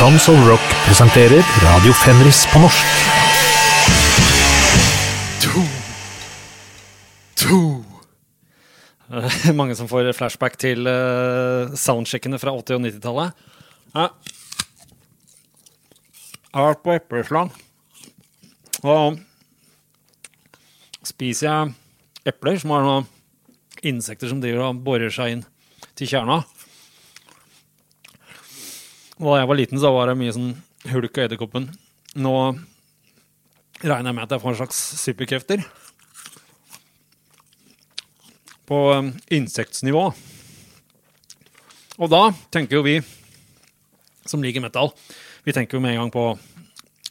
Tons of Rock presenterer Radio Fenris på norsk. To. To. Eh, Mange som får flashback til uh, soundcheckene fra 80- og 90-tallet. Ja. Jeg har vært på epleslang. Og spiser jeg epler som har noen insekter som driver og borer seg inn til kjerna. Da jeg var liten, så var det mye sånn hulk og edderkoppen. Nå regner jeg med at jeg får en slags superkrefter. På um, insektsnivå. Og da tenker jo vi som liker metal, vi tenker jo med en gang på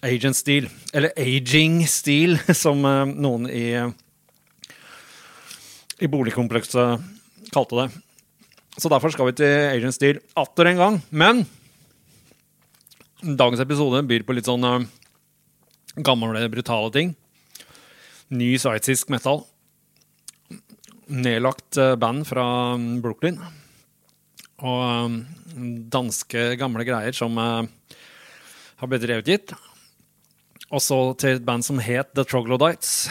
agent steel, eller aging steel, som uh, noen i, i boligkomplekset kalte det. Så derfor skal vi til agent steel atter en gang. Men dagens episode byr på litt sånn uh, gamle, brutale ting. Ny sveitsisk metal. Nedlagt uh, band fra um, Brooklyn. Og um, danske, gamle greier som uh, har blitt revet Og så til et band som het The Troglodytes.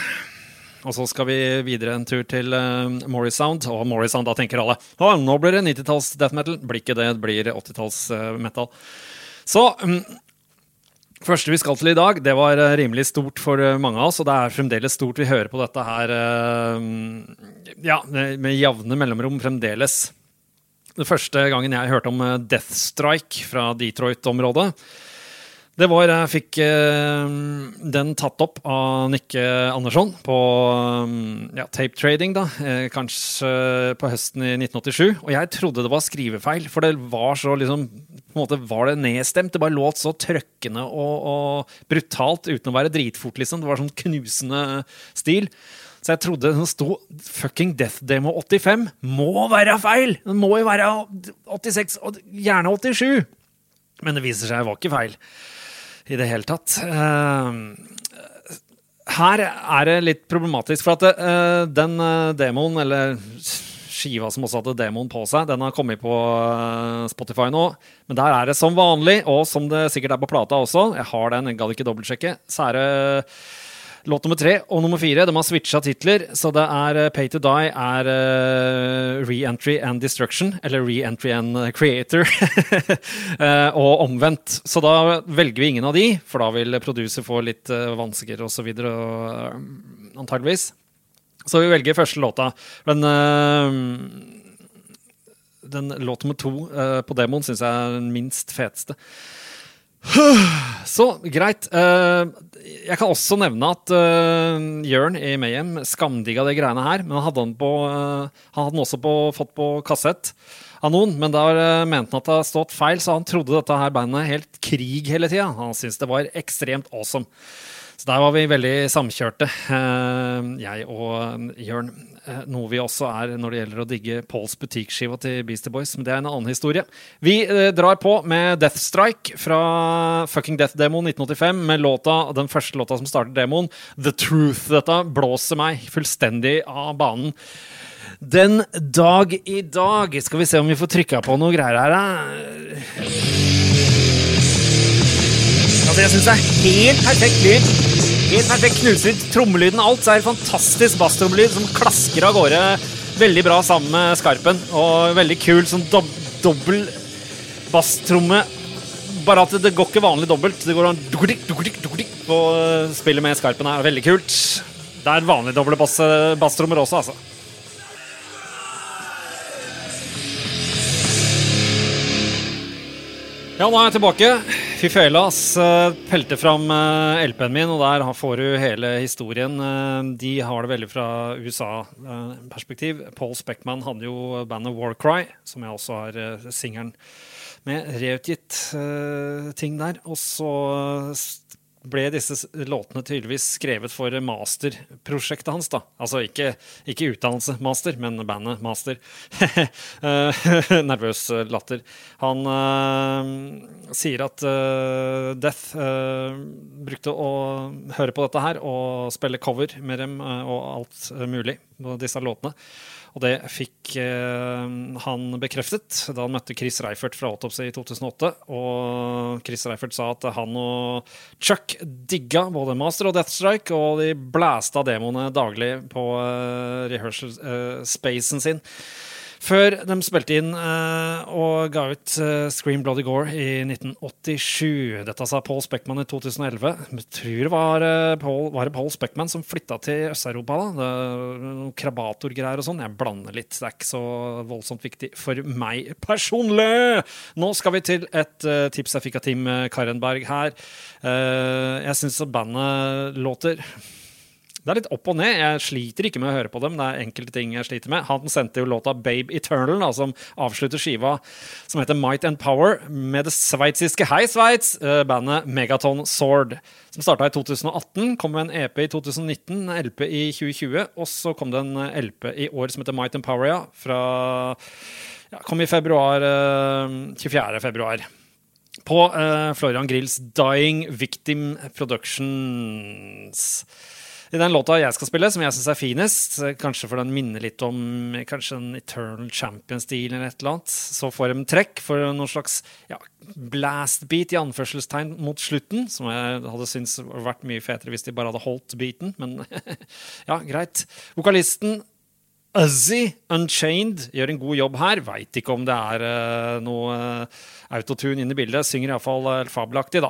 Og så skal vi videre en tur til uh, Morris Sound. Og Morris Sound, da tenker alle nå blir det 90-talls death metal. Blir ikke det, det blir 80-talls uh, metal. Så um, første vi skal til i dag, det var uh, rimelig stort for uh, mange av oss. Og det er fremdeles stort. Vi hører på dette her uh, ja, med jevne mellomrom fremdeles. Den første gangen jeg hørte om Death Strike fra Detroit-området, det var Jeg fikk eh, den tatt opp av Nikke Andersson på ja, tape trading, da. Eh, kanskje på høsten i 1987. Og jeg trodde det var skrivefeil, for det var så liksom På en måte var det nedstemt. Det bare låt så trøkkende og, og brutalt uten å være dritfort, liksom. Det var sånn knusende stil. Så jeg trodde det sto fucking Death Demo 85. Må være feil! Den må jo være 86, og gjerne 87. Men det viser seg det var ikke feil i det hele tatt. Uh, her er det litt problematisk, for at uh, den uh, demoen, eller skiva som også hadde demoen på seg, den har kommet på Spotify nå. Men der er det som vanlig, og som det sikkert er på plata også, jeg har den, jeg gadd ikke dobbeltsjekke, så er det Låt nummer tre og nummer fire de har switcha titler, så det er Pay to Die er uh, Re-entry and Destruction, eller Re-entry and Creator, uh, og omvendt. Så da velger vi ingen av de, for da vil producer få litt uh, vansker videre, uh, antageligvis. Så vi velger første låta. Men den låt nummer to på demoen syns jeg er den minst feteste. Så greit. Jeg kan også nevne at Jørn i Mayhem skamdigga de greiene her. Men han hadde den, på, han hadde den også på, fått på kassett av noen. Men da mente han at det hadde stått feil, så han trodde dette her bandet helt krig hele tida. Han syntes det var ekstremt awesome. Så der var vi veldig samkjørte, jeg og Jørn. Noe vi også er når det gjelder å digge Pauls butikkskiva til Beastie Boys. Men det er en annen historie. Vi eh, drar på med Death Strike fra Fucking Death Demo 1985 med låta, den første låta som starter demoen, The Truth. Dette blåser meg fullstendig av banen. Den dag i dag Skal vi se om vi får trykka på noe greier her. Altså, jeg syns det er helt perfekt lyd. Helt perfekt knuser trommelyden alt. Så er det fantastisk basstrommelyd som klasker av gårde veldig bra sammen med skarpen. Og veldig kul sånn dob dobbel basstromme. Bare at det går ikke vanlig dobbelt. Det går an på spillet med skarpen her. Veldig kult. Det er vanlig doble basstrommer også, altså. Ja, nå er jeg tilbake. Fy fela, pelte fram LP-en min, og der får du hele historien. De har det veldig fra USA-perspektiv. Paul Speckman hadde jo bandet Warcry, som jeg også har singelen med. Reutgitt ting der. Og så ble disse låtene tydeligvis skrevet for masterprosjektet hans. da. Altså ikke, ikke utdannelse master, men bandet master. Nervøs latter. Han uh, sier at uh, Death uh, brukte å høre på dette her og spille cover med dem og alt mulig på disse låtene. Og det fikk eh, han bekreftet da han møtte Chris Reifert fra Autopsy i 2008. Og Chris Reifert sa at han og Chuck digga både Master og Death Strike, og de blæsta demoene daglig på uh, rehearsal uh, spacen sin. Før de spilte inn uh, og ga ut uh, Scream Bloody Gore i 1987. Dette sa Paul Speckman i 2011. Jeg tror det var, uh, Paul, var det Paul Speckman som flytta til Øst-Europa. da. Krabatorgreier og sånn. Jeg blander litt. Det er ikke så voldsomt viktig for meg personlig. Nå skal vi til et tips jeg fikk av Tim Karenberg her. jeg syns bandet låter det er litt opp og ned. Jeg sliter ikke med å høre på dem. Det er enkelte ting jeg sliter med. Han sendte jo låta Babe Eternal, da, som avslutter skiva som heter Might and Power, med det sveitsiske Hei Sveits, uh, bandet Megaton Sword. Som starta i 2018, kom med en EP i 2019, en LP i 2020, og så kom det en LP i år som heter Might and Power, ja. Fra ja, Kom i februar. Uh, 24. februar på Florian Grills Dying Victim Productions. I den låta jeg skal spille, som jeg syns er finest, kanskje for den minner litt om kanskje en Eternal Champion-stil eller et eller annet, så får de trekk for noen slags ja, blast-beat i anførselstegn mot slutten, som jeg hadde syntes vært mye fetere hvis de bare hadde holdt beaten, men ja, greit. Vokalisten Uzzy Unchained gjør en god jobb her. Veit ikke om det er uh, noe uh, autotune inn i bildet. Synger iallfall uh, fabelaktig, da.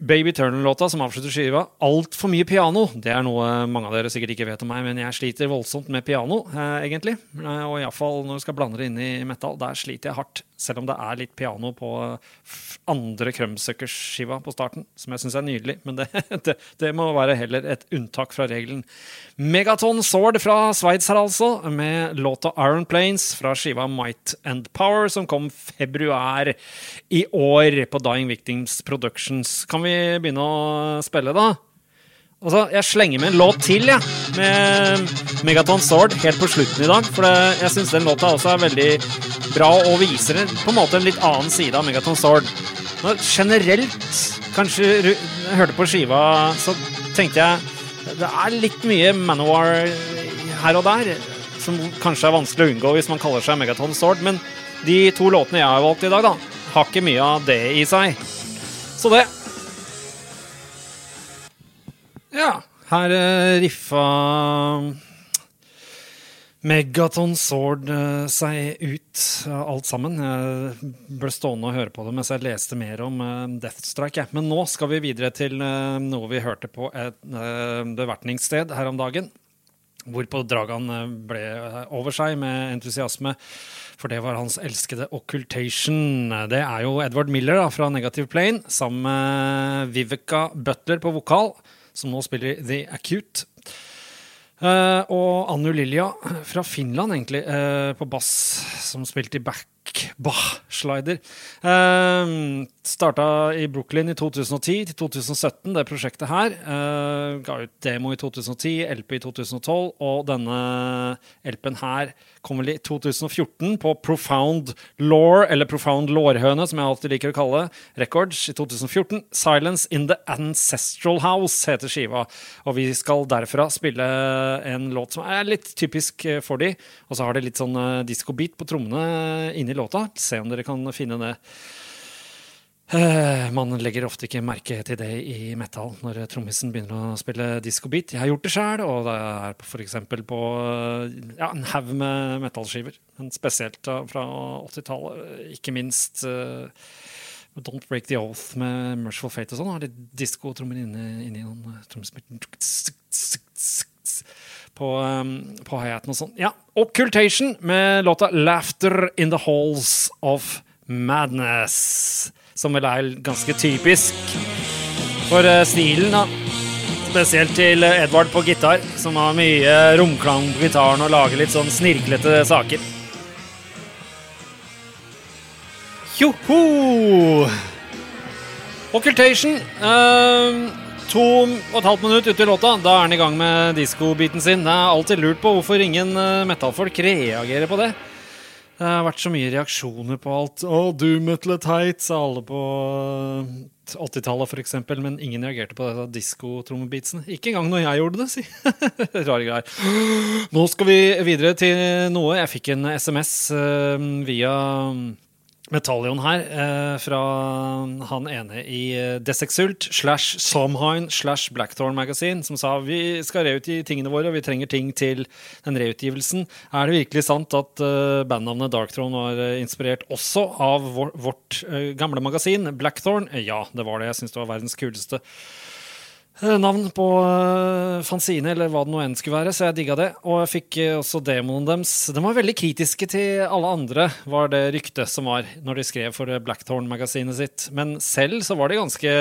Baby Turner-låta som avslutter skiva. Altfor mye piano. Det er noe mange av dere sikkert ikke vet om meg, men jeg sliter voldsomt med piano, eh, egentlig. Eh, og iallfall når du skal blande det inn i metal. Der sliter jeg hardt. Selv om det er litt piano på andre Krumsuckers-skiva på starten, som jeg syns er nydelig. Men det, det, det, må være heller et unntak fra regelen. Megaton Sword fra Sveits her, altså, med låta Iron Planes fra skiva Might and Power, som kom februar i år på Dying Victims Productions. Kan vi begynne å spille, da? Altså, jeg slenger med en låt til, jeg. Ja, med Megaton Sword helt på slutten i dag. For det, jeg syns den låta også er veldig bra og viser på en måte en litt annen side av Megaton Sword. Men generelt, kanskje jeg hørte på skiva, så tenkte jeg det er litt mye Manowar her og der. Som kanskje er vanskelig å unngå hvis man kaller seg Megaton Sword. Men de to låtene jeg har valgt i dag, da, har ikke mye av det i seg. Så det ja, her uh, riffa Megaton Sword uh, seg ut, alt sammen. Jeg ble stående og høre på det mens jeg leste mer om Deathstrike. Men nå skal vi videre til noe vi hørte på et bevertningssted her om dagen. Hvorpå Dragan ble over seg med entusiasme, for det var hans elskede Occultation. Det er jo Edward Miller da, fra Negative Plane sammen med Viveka Butler på vokal som nå spiller The Acute. Uh, og Annu Lilja fra Finland, egentlig, uh, på bass, som spilte i back Bach-slider. Eh, starta i Brooklyn i 2010 til 2017, det prosjektet her. Eh, ga ut demo i 2010, LP i 2012, og denne LP-en her kom vel i 2014 på Profound Law, eller Profound Lårhøne, som jeg alltid liker å kalle Records, i 2014. Silence in the Ancestral House heter skiva, og vi skal derfra spille en låt som er litt typisk for de, og så har det litt sånn uh, disko-beat på trommene inni låta. Se om dere kan finne det. Uh, man legger ofte ikke merke til det i metal når trommisen begynner å spille discobeat. Jeg har gjort det sjøl, og det er f.eks. på ja, en haug med metallskiver. Spesielt fra 80-tallet. Ikke minst uh, Don't Break The Oath med Merciful Fate og sånn. Har litt diskotrommer inni, inni noen trommespill på, um, på hi-haten og sånn. Ja, Occultation med låta 'Laughter In The Halls Of Madness' som vel er ganske typisk for uh, stilen. da. Spesielt til uh, Edvard på gitar, som har mye romklang på gitaren og lager litt sånn snirklete saker. Joho! Occultation. Uh, to og et halvt minutt ute i låta, da er han i gang med diskobiten sin. Det er alltid lurt på hvorfor ingen metallfolk reagerer på det. Det har vært så mye reaksjoner på alt. Å, doom metal er teit, sa alle på eh, 80-tallet f.eks., men ingen reagerte på disse disko-trommebeatsene. Ikke engang når jeg gjorde det, si. Rare greier. Nå skal vi videre til noe. Jeg fikk en SMS eh, via Metallion her, eh, fra han ene i eh, Desexult slash Somhine slash Blackthorn Magazine, som sa vi skal reutgi tingene våre, og vi trenger ting til den reutgivelsen. Er det virkelig sant at eh, bandnavnet Darkthrone var eh, inspirert også av vår, vårt eh, gamle magasin Blackthorn? Eh, Ja, det var det. Jeg syns det var verdens kuleste navn på eh, fanzine, eller hva det nå enn skulle være, så jeg digga det. Og jeg fikk eh, også demoen deres. De var veldig kritiske til alle andre, var det ryktet som var når de skrev for eh, Blackthorn-magasinet sitt. Men selv så var de ganske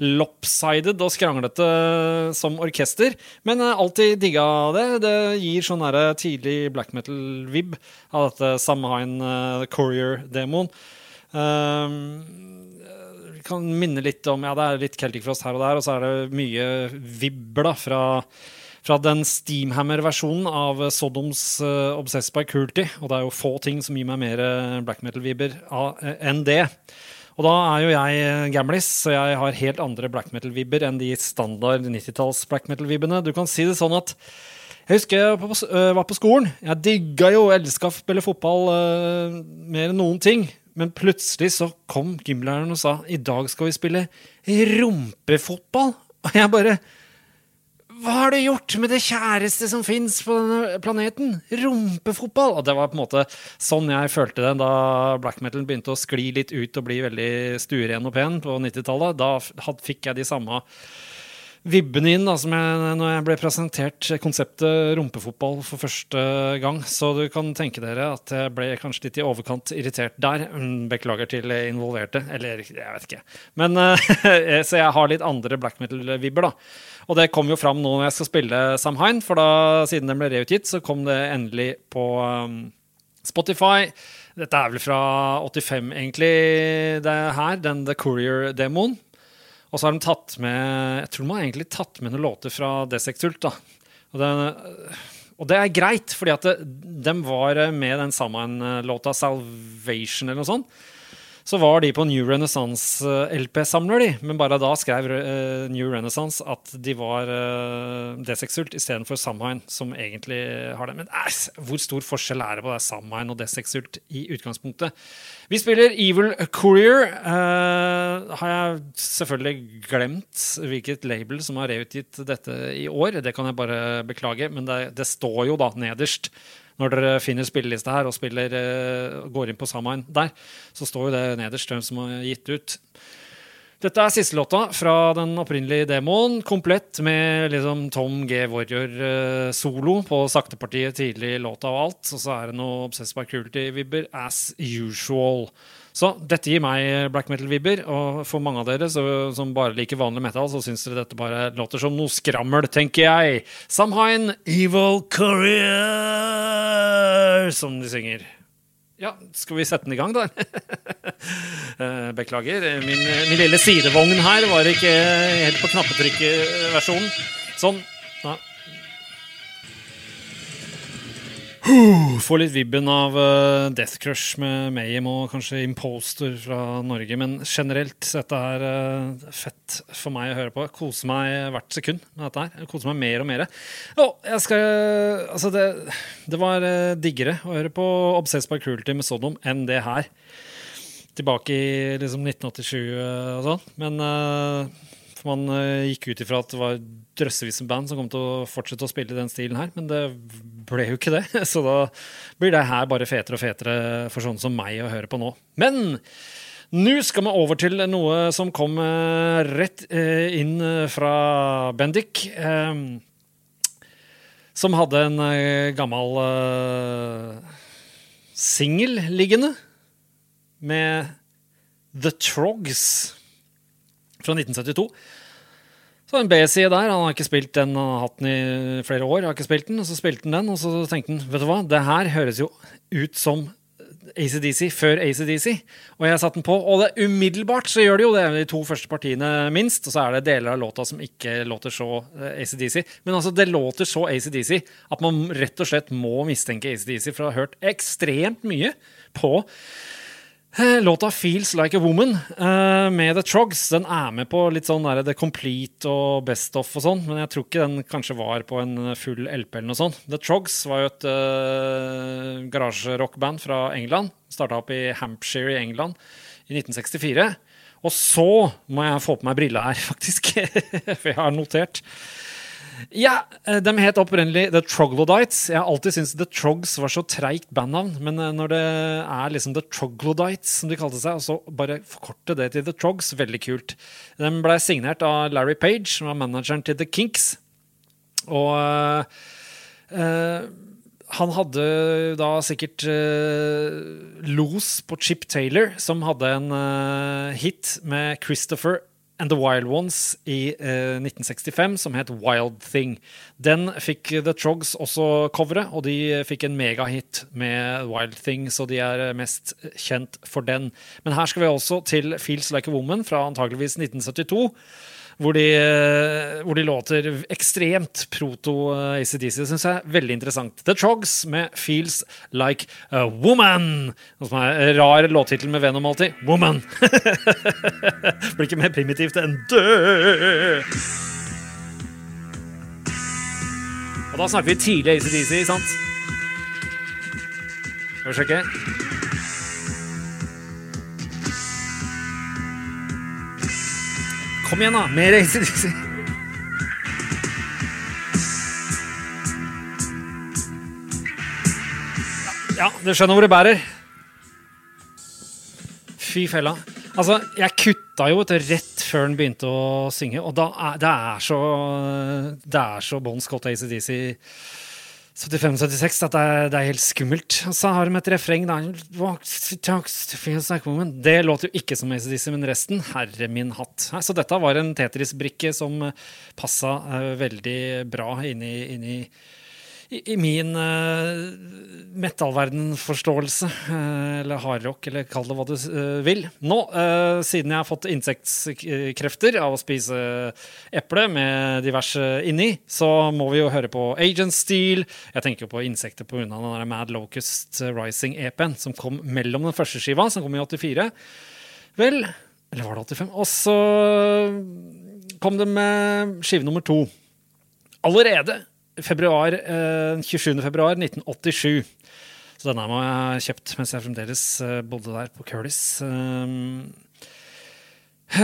lopsided og skranglete som orkester. Men alltid digga det. Det gir sånn derre tidlig black metal-vib av dette Samhain Courier-demoen. Um, kan minne litt om Ja, det er litt Celtic Frost her og der, og så er det mye vibber fra, fra den Steamhammer-versjonen av Sodoms uh, Obsessed by Cruelty. Og det er jo få ting som gir meg mer eh, black metal-vibber av- eh, enn det. Og da er jo jeg gamlis, så jeg har helt andre black metal-vibber enn de standard 90-talls black metal-vibbene. Du kan si det sånn at jeg husker jeg var på, var på skolen. Jeg digga jo, elska å spille fotball uh, mer enn noen ting. Men plutselig så kom gymlæreren og sa i dag skal vi spille rumpefotball. Og jeg bare Hva har du gjort med det kjæreste som fins på denne planeten? Rumpefotball! Og det var på en måte sånn jeg følte det da black metal begynte å skli litt ut og bli veldig stueren og pen på 90-tallet. Da fikk jeg de samme vibbene inn da, som jeg, når jeg ble presentert konseptet rumpefotball for første gang. Så du kan tenke dere at jeg ble kanskje litt i overkant irritert der. Mm, Beklager til involverte. Eller jeg vet ikke. Men, eh, så jeg har litt andre black metal-vibber, da. Og det kom jo fram nå når jeg skal spille Samhain, for da, siden den ble reutgitt, så kom det endelig på um, Spotify. Dette er vel fra 85, egentlig, det her, den The Courier-demoen. Og så har de tatt med Jeg tror de har egentlig tatt med noen låter fra Desexult. da. Og, den, og det er greit, fordi at de var med den Samhain-låta 'Salvation' eller noe sånt. Så var de på New Renaissance-LP-samler, de. Men bare da skrev eh, New Renaissance at de var uh, Desexult istedenfor Samhain, som egentlig har det. Men æs, hvor stor forskjell er det på Samhain og Desexult i utgangspunktet? Vi spiller Evil Courier. Uh, har jeg selvfølgelig glemt hvilket label som har reutgitt dette i år. Det kan jeg bare beklage, men det, det står jo da nederst når dere finner spillelista her og spiller, uh, går inn på Samhain der, så står jo det nederst hvem som har gitt ut. Dette er siste låta fra den opprinnelige demoen, komplett med liksom Tom G. Warrior-solo på saktepartiet tidlig i låta og alt. Og så er det noe Obsessed by Cruelty-vibber as usual. Så dette gir meg black metal-vibber, og for mange av dere så, som bare liker vanlig metal, så syns dere dette bare låter som noe skrammel, tenker jeg. Samhain Evil Courier, som de synger. Ja, skal vi sette den i gang, da? Eh, Beklager. Min, min lille sidevogn her var ikke helt på knappetrykk-versjonen. Sånn. Ja. Får litt vibben av uh, Death Crush med Mayhem og kanskje Imposter fra Norge. Men generelt, dette er uh, fett for meg å høre på. Koser meg hvert sekund med dette her. Koser meg mer og mer. Og jeg skal Altså, det, det var eh, diggere å høre på Obsessed by Cruelty med Sodom enn det her. Tilbake i liksom 1987 og sånn. Men man gikk ut ifra at det var drøssevis med band som kom til å fortsette å spille i den stilen her, men det ble jo ikke det. Så da blir det her bare fetere og fetere for sånne som meg å høre på nå. Men nå skal vi over til noe som kom eh, rett eh, inn fra Bendik. eh, som hadde en gammel singel liggende med The Trogs fra 1972. Så en B-side der. Han har ikke spilt den, han har hatt den i flere år. har ikke spilt den, Og så spilte han den, og så tenkte han vet du hva, det her høres jo ut som ACDC før ACDC. Og jeg satte den på, og det umiddelbart så gjør det jo det. De to første partiene minst, og så er det deler av låta som ikke låter så eh, ACDC. Men altså, det låter så ACDC at man rett og slett må mistenke ACDC for å ha hørt ekstremt mye på Låta 'Feels Like a Woman' eh, med The Trogs den er med på litt sånn der, The Complete og Best Off og sånn, men jeg tror ikke den kanskje var på en full LP eller noe sånt. The Trogs var jo et uh, garasjerockband fra England. Starta opp i Hampshire i England i 1964. Og så må jeg få på meg brilla her, faktisk, for jeg har notert. Ja, eh, De het opprinnelig The Troglodytes. Jeg har alltid syntes The Trogs var så treigt bandnavn. Men eh, når det er liksom The Troglodytes, som de kalte seg, og så bare forkorte det til The Trogs, veldig kult. De ble signert av Larry Page, som var manageren til The Kinks. Og øh, han hadde da sikkert øh, los på Chip Taylor, som hadde en øh, hit med Christopher and the Wild Ones i eh, 1965, som het Wild Thing. Den fikk The Trogs også coveret, og de fikk en megahit med Wild Thing, så de er mest kjent for den. Men her skal vi også til Feels Like a Woman fra antageligvis 1972 hvor de, eh, hvor de låter ekstremt proto-ACDC. Det syns jeg veldig interessant. The Trogs med 'Feels Like a Woman'. Noe som er rar låttittel med Venom alltid. Woman! Blir ikke mer primitivt enn død. Og da snakker vi tidlig ACDC, sant? Skal vi sjekke? Kom igjen, da! Mer ACDC. Ja, du skjønner hvor det bærer. Fy fella. Altså, jeg kutta jo etter rett før den begynte å synge, og da er, det er så Det er så Bon Scott ACDC 75-76 at det er, det er, helt skummelt. Og så har de et refreng. Det låter jo ikke som ACDC, men resten, herre min hatt. Så dette var en Tetris-brikke som passa uh, veldig bra inn i, inn i i, min uh, metallverdenforståelse, uh, eller hardrock, eller kall det hva du uh, vil. Nå, uh, siden jeg har fått insektkrefter av å spise eple med diverse inni, så må vi jo høre på Agent Steel. Jeg tenker jo på insekter pga. den der Mad Locust Rising-EP-en som kom mellom den første skiva, som kom i 84. Vel, eller var det 85? Og så kom det med skive nummer to. Allerede februar, eh, 27. februar 1987. Så denne må jeg ha kjøpt mens jeg fremdeles eh, bodde der på Curlis. Um,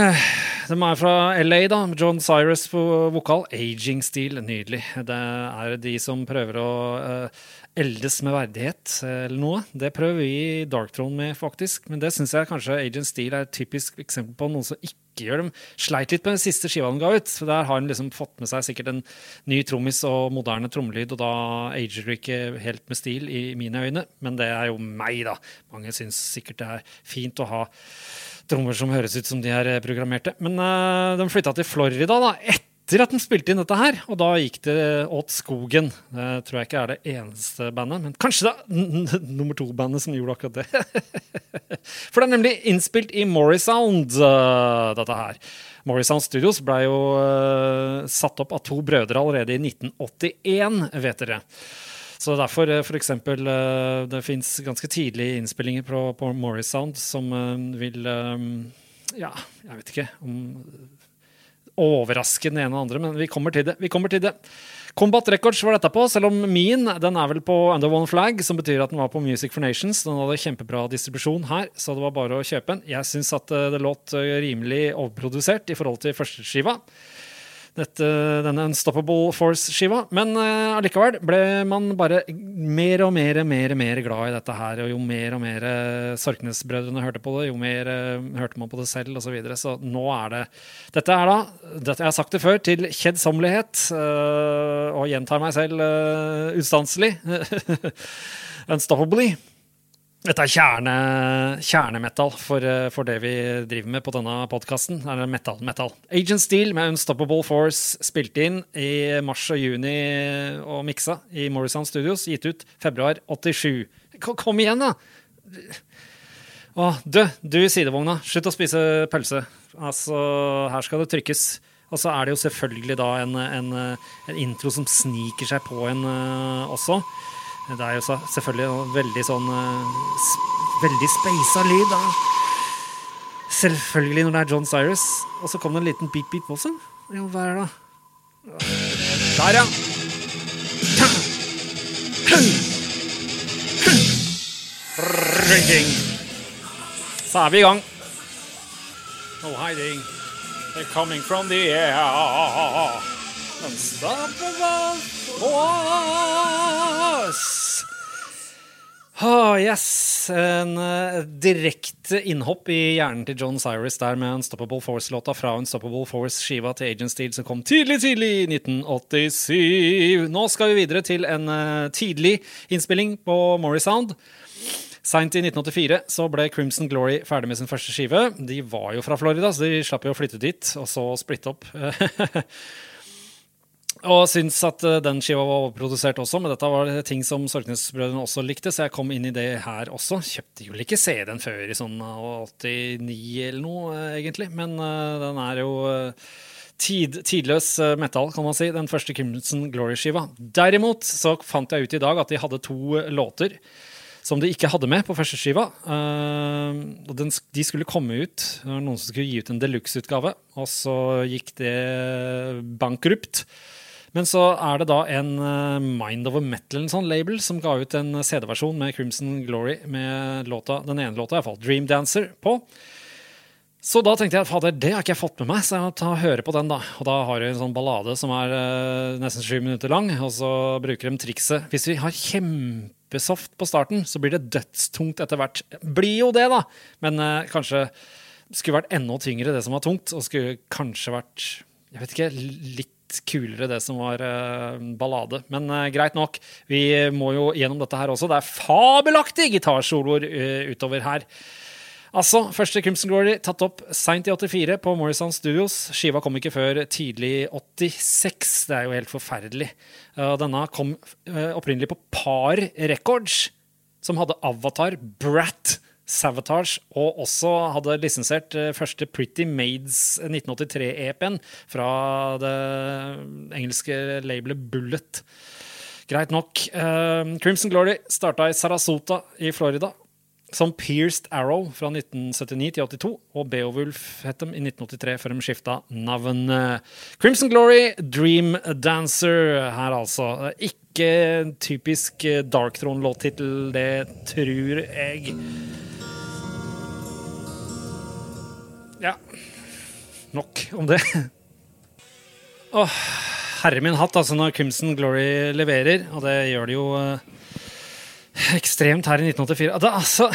de er fra LA, da. John Cyrus på vokal. Aging Steel, nydelig. Det er de som prøver å eldes med verdighet eller noe. Det prøver vi i Darkthrone med, faktisk. Men det syns jeg kanskje Agent Steel er et typisk eksempel på noen som ikke gjør. De sleit litt med den siste skiva de ga ut. for Der har han liksom fått med seg sikkert en ny trommis og moderne trommelyd, og da ager du ikke helt med stil, i mine øyne. Men det er jo meg, da. Mange syns sikkert det er fint å ha trommer som høres ut som de er programmerte. Men uh, de flytta til Florida da, etter etter at den spilte inn dette her, og da gikk det åt skogen. Det tror jeg ikke er det eneste bandet, men kanskje det er nummer to-bandet som gjorde akkurat det. For det er nemlig innspilt i Morrisound, uh, dette her. Morrisound Studios ble jo uh, satt opp av to brødre allerede i 1981, vet dere. Så derfor, for eksempel, det fins ganske tidlige innspillinger på, på Morrisound som vil Ja, jeg vet ikke om overraske den ene og andre, men vi kommer til det. Vi kommer til det. Combat Records var dette på, selv om min den er vel på Under One Flag, som betyr at den var på Music for Nations. Den hadde kjempebra distribusjon her, så det var bare å kjøpe den. Jeg syns at eh, det låt eh, rimelig overprodusert i forhold til førsteskiva dette, denne Unstoppable Force-skiva. Men uh, allikevel ble man bare mer og mer, mer, mer glad i dette her. Og jo mer og mer uh, Sorknes-brødrene hørte på det, jo mer uh, hørte man på det selv osv. Så, videre. så nå er det Dette er da, dette, jeg har sagt det før, til kjedsommelighet. Uh, og gjentar meg selv uh, ustanselig. Unstoppably. Dette er kjerne, kjernemetal for, eh, for, det vi driver med på denne podkasten. Metal, metal. Agent Steel med Unstoppable Force spilt inn i mars og juni og miksa i Morrison Studios. Gitt ut februar 87. Kom igjen, da! Å, du, du i sidevogna, slutt å spise pølse. Altså, her skal det trykkes. Og så er det jo selvfølgelig da en, en, en intro som sniker seg på en uh, også. Det er jo selvfølgelig veldig sånn uh, Veldig speisa lyd. da. Selvfølgelig når det er John Cyrus. Og så kom det en liten beep-beep også. Jo, hva er det da? Der, ja. Så er vi i gang. No hiding. They're coming from the air. Unstoppable force. Oh, yes. En uh, direkte innhopp i hjernen til John Cyrus der med Unstoppable Force-låta fra Unstoppable Force-skiva til Agent Steel som kom tidlig, tidlig i 1987. Nå skal vi videre til en uh, tidlig innspilling på Morris Sound. Seint i 1984 så ble Crimson Glory ferdig med sin første skive. De var jo fra Florida, så de slapp jo å flytte dit og så splitte opp. og syns at eh, den skiva var overprodusert også, men dette var ting som Sorknes-brødrene også likte, så jeg kom inn i det her også. Kjøpte jo ikke CD-en før i sånn 89 eller noe, egentlig, men den er jo Tid, tidløs metal, kan man si. Den første Crimson Glory-skiva. Derimot så fant jeg ut i dag at de hadde to låter som de ikke hadde med på første skiva. Og den, de skulle komme ut. Noen som skulle gi ut en deluxe-utgave, og så gikk det bankrupt. Men så er det da en uh, Mind Over Metal sånn label som ga ut en CD-versjon med Crimson Glory med låta, den ene låta, iallfall Dream Dancer, på. Så da tenkte jeg fader, det har ikke jeg fått med meg, så jeg må ta høre på den. da. Og da har du en sånn ballade som er uh, nesten sju minutter lang, og så bruker de trikset Hvis vi har kjempesoft på starten, så blir det dødstungt etter hvert. Blir jo det, da, men uh, kanskje skulle vært enda tyngre det som var tungt, og skulle kanskje vært jeg vet ikke, litt kulere det som var uh, ballade. Men uh, greit nok. Vi må jo gjennom dette her også. Det er fabelaktige gitarsoloer uh, utover her. Altså, første Crimson Glory tatt opp seint i 84 på Morrison Studios. Skiva kom ikke før tidlig 86. Det er jo helt forferdelig. Denne kom opprinnelig på Par Records, som hadde Avatar, Brat, Savatage, og også hadde lisensiert første Pretty Maids 1983-EP-en fra det engelske labelet Bullet. Greit nok. Crimson Glory starta i Sarasota i Florida som Pierced Arrow fra 1979 til 82, og Beowulf het dem i 1983 før de skifta navn. Crimson Glory, Dream Dancer her, altså. Ikke typisk Darkthrone-låttittel, det tror jeg. Nok om det. Åh, herre min hatt, altså, når Crimson Glory leverer, og det gjør de jo ekstremt her i 1984. Det, altså,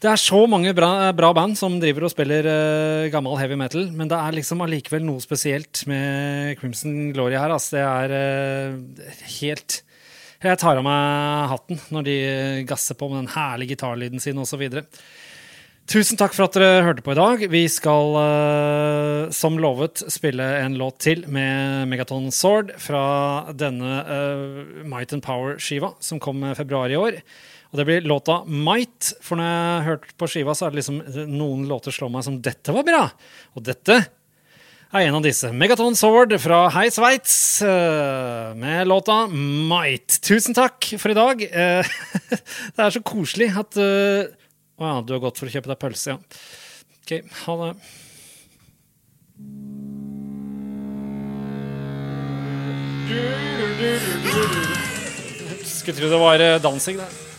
det er så mange bra, bra, band som driver og spiller eh, gammel heavy metal, men det er liksom allikevel noe spesielt med Crimson Glory her. Altså, det er eh, helt Jeg tar av meg hatten når de gasser på med den herlige gitarlyden sin osv. Tusen takk for at dere hørte på i dag. Vi skal, uh, som lovet, spille en låt til med Megaton Sword fra denne uh, Might and Power-skiva som kom i februar i år. Og det blir låta Might, for når jeg har hørt på skiva, så er det liksom noen låter slår meg som dette var bra. Og dette er en av disse. Megaton Sword fra Hei Sveits uh, med låta Might. Tusen takk for i dag. det er så koselig at å ja, du har gått for å kjøpe deg pølse, ja. OK, ha det. Skulle tro det var dansing, det.